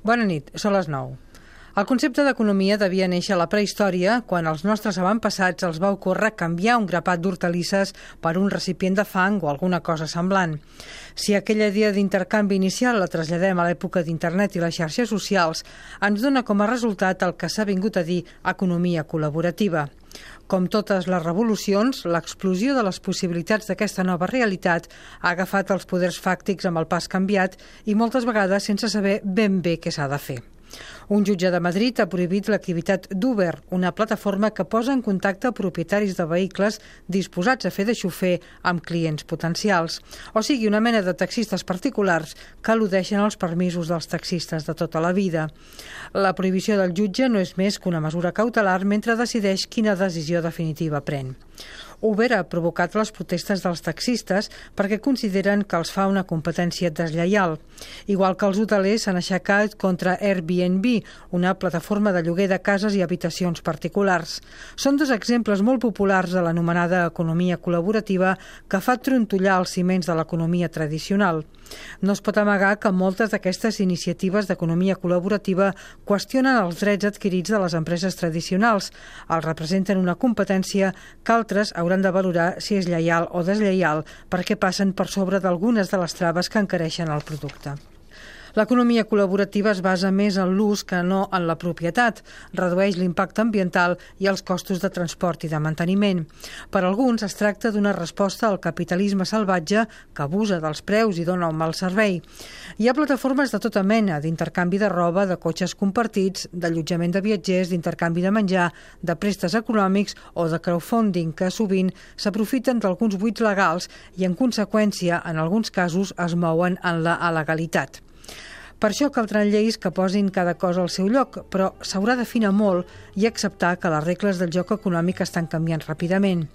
Bona nit, són les 9. El concepte d'economia devia néixer a la prehistòria, quan als nostres avantpassats els va ocórrer canviar un grapat d'hortalisses per un recipient de fang o alguna cosa semblant. Si aquella idea d'intercanvi inicial la traslladem a l'època d'internet i les xarxes socials, ens dona com a resultat el que s'ha vingut a dir economia col·laborativa. Com totes les revolucions, l'explosió de les possibilitats d'aquesta nova realitat ha agafat els poders fàctics amb el pas canviat i moltes vegades sense saber ben bé què s'ha de fer. Un jutge de Madrid ha prohibit l'activitat d'Uber, una plataforma que posa en contacte propietaris de vehicles disposats a fer de xofer amb clients potencials, o sigui, una mena de taxistes particulars que al·ludeixen els permisos dels taxistes de tota la vida. La prohibició del jutge no és més que una mesura cautelar mentre decideix quina decisió definitiva pren. Uber ha provocat les protestes dels taxistes perquè consideren que els fa una competència deslleial. Igual que els hotelers s'han aixecat contra Airbnb, una plataforma de lloguer de cases i habitacions particulars. Són dos exemples molt populars de l'anomenada economia col·laborativa que fa trontollar els ciments de l'economia tradicional. No es pot amagar que moltes d'aquestes iniciatives d'economia col·laborativa qüestionen els drets adquirits de les empreses tradicionals, els representen una competència que altres hauran de valorar si és lleial o deslleial perquè passen per sobre d'algunes de les traves que encareixen el producte. L'economia col·laborativa es basa més en l'ús que no en la propietat, redueix l'impacte ambiental i els costos de transport i de manteniment. Per alguns es tracta d'una resposta al capitalisme salvatge que abusa dels preus i dona un mal servei. Hi ha plataformes de tota mena, d'intercanvi de roba, de cotxes compartits, d'allotjament de viatgers, d'intercanvi de menjar, de prestes econòmics o de crowdfunding que sovint s'aprofiten d'alguns buits legals i en conseqüència, en alguns casos, es mouen en la alegalitat. Per això caldran lleis que posin cada cosa al seu lloc, però s'haurà d'afinar molt i acceptar que les regles del joc econòmic estan canviant ràpidament.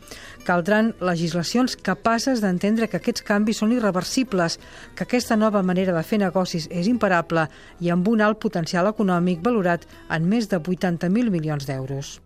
Caldran legislacions capaces d'entendre que aquests canvis són irreversibles, que aquesta nova manera de fer negocis és imparable i amb un alt potencial econòmic valorat en més de 80.000 milions d'euros.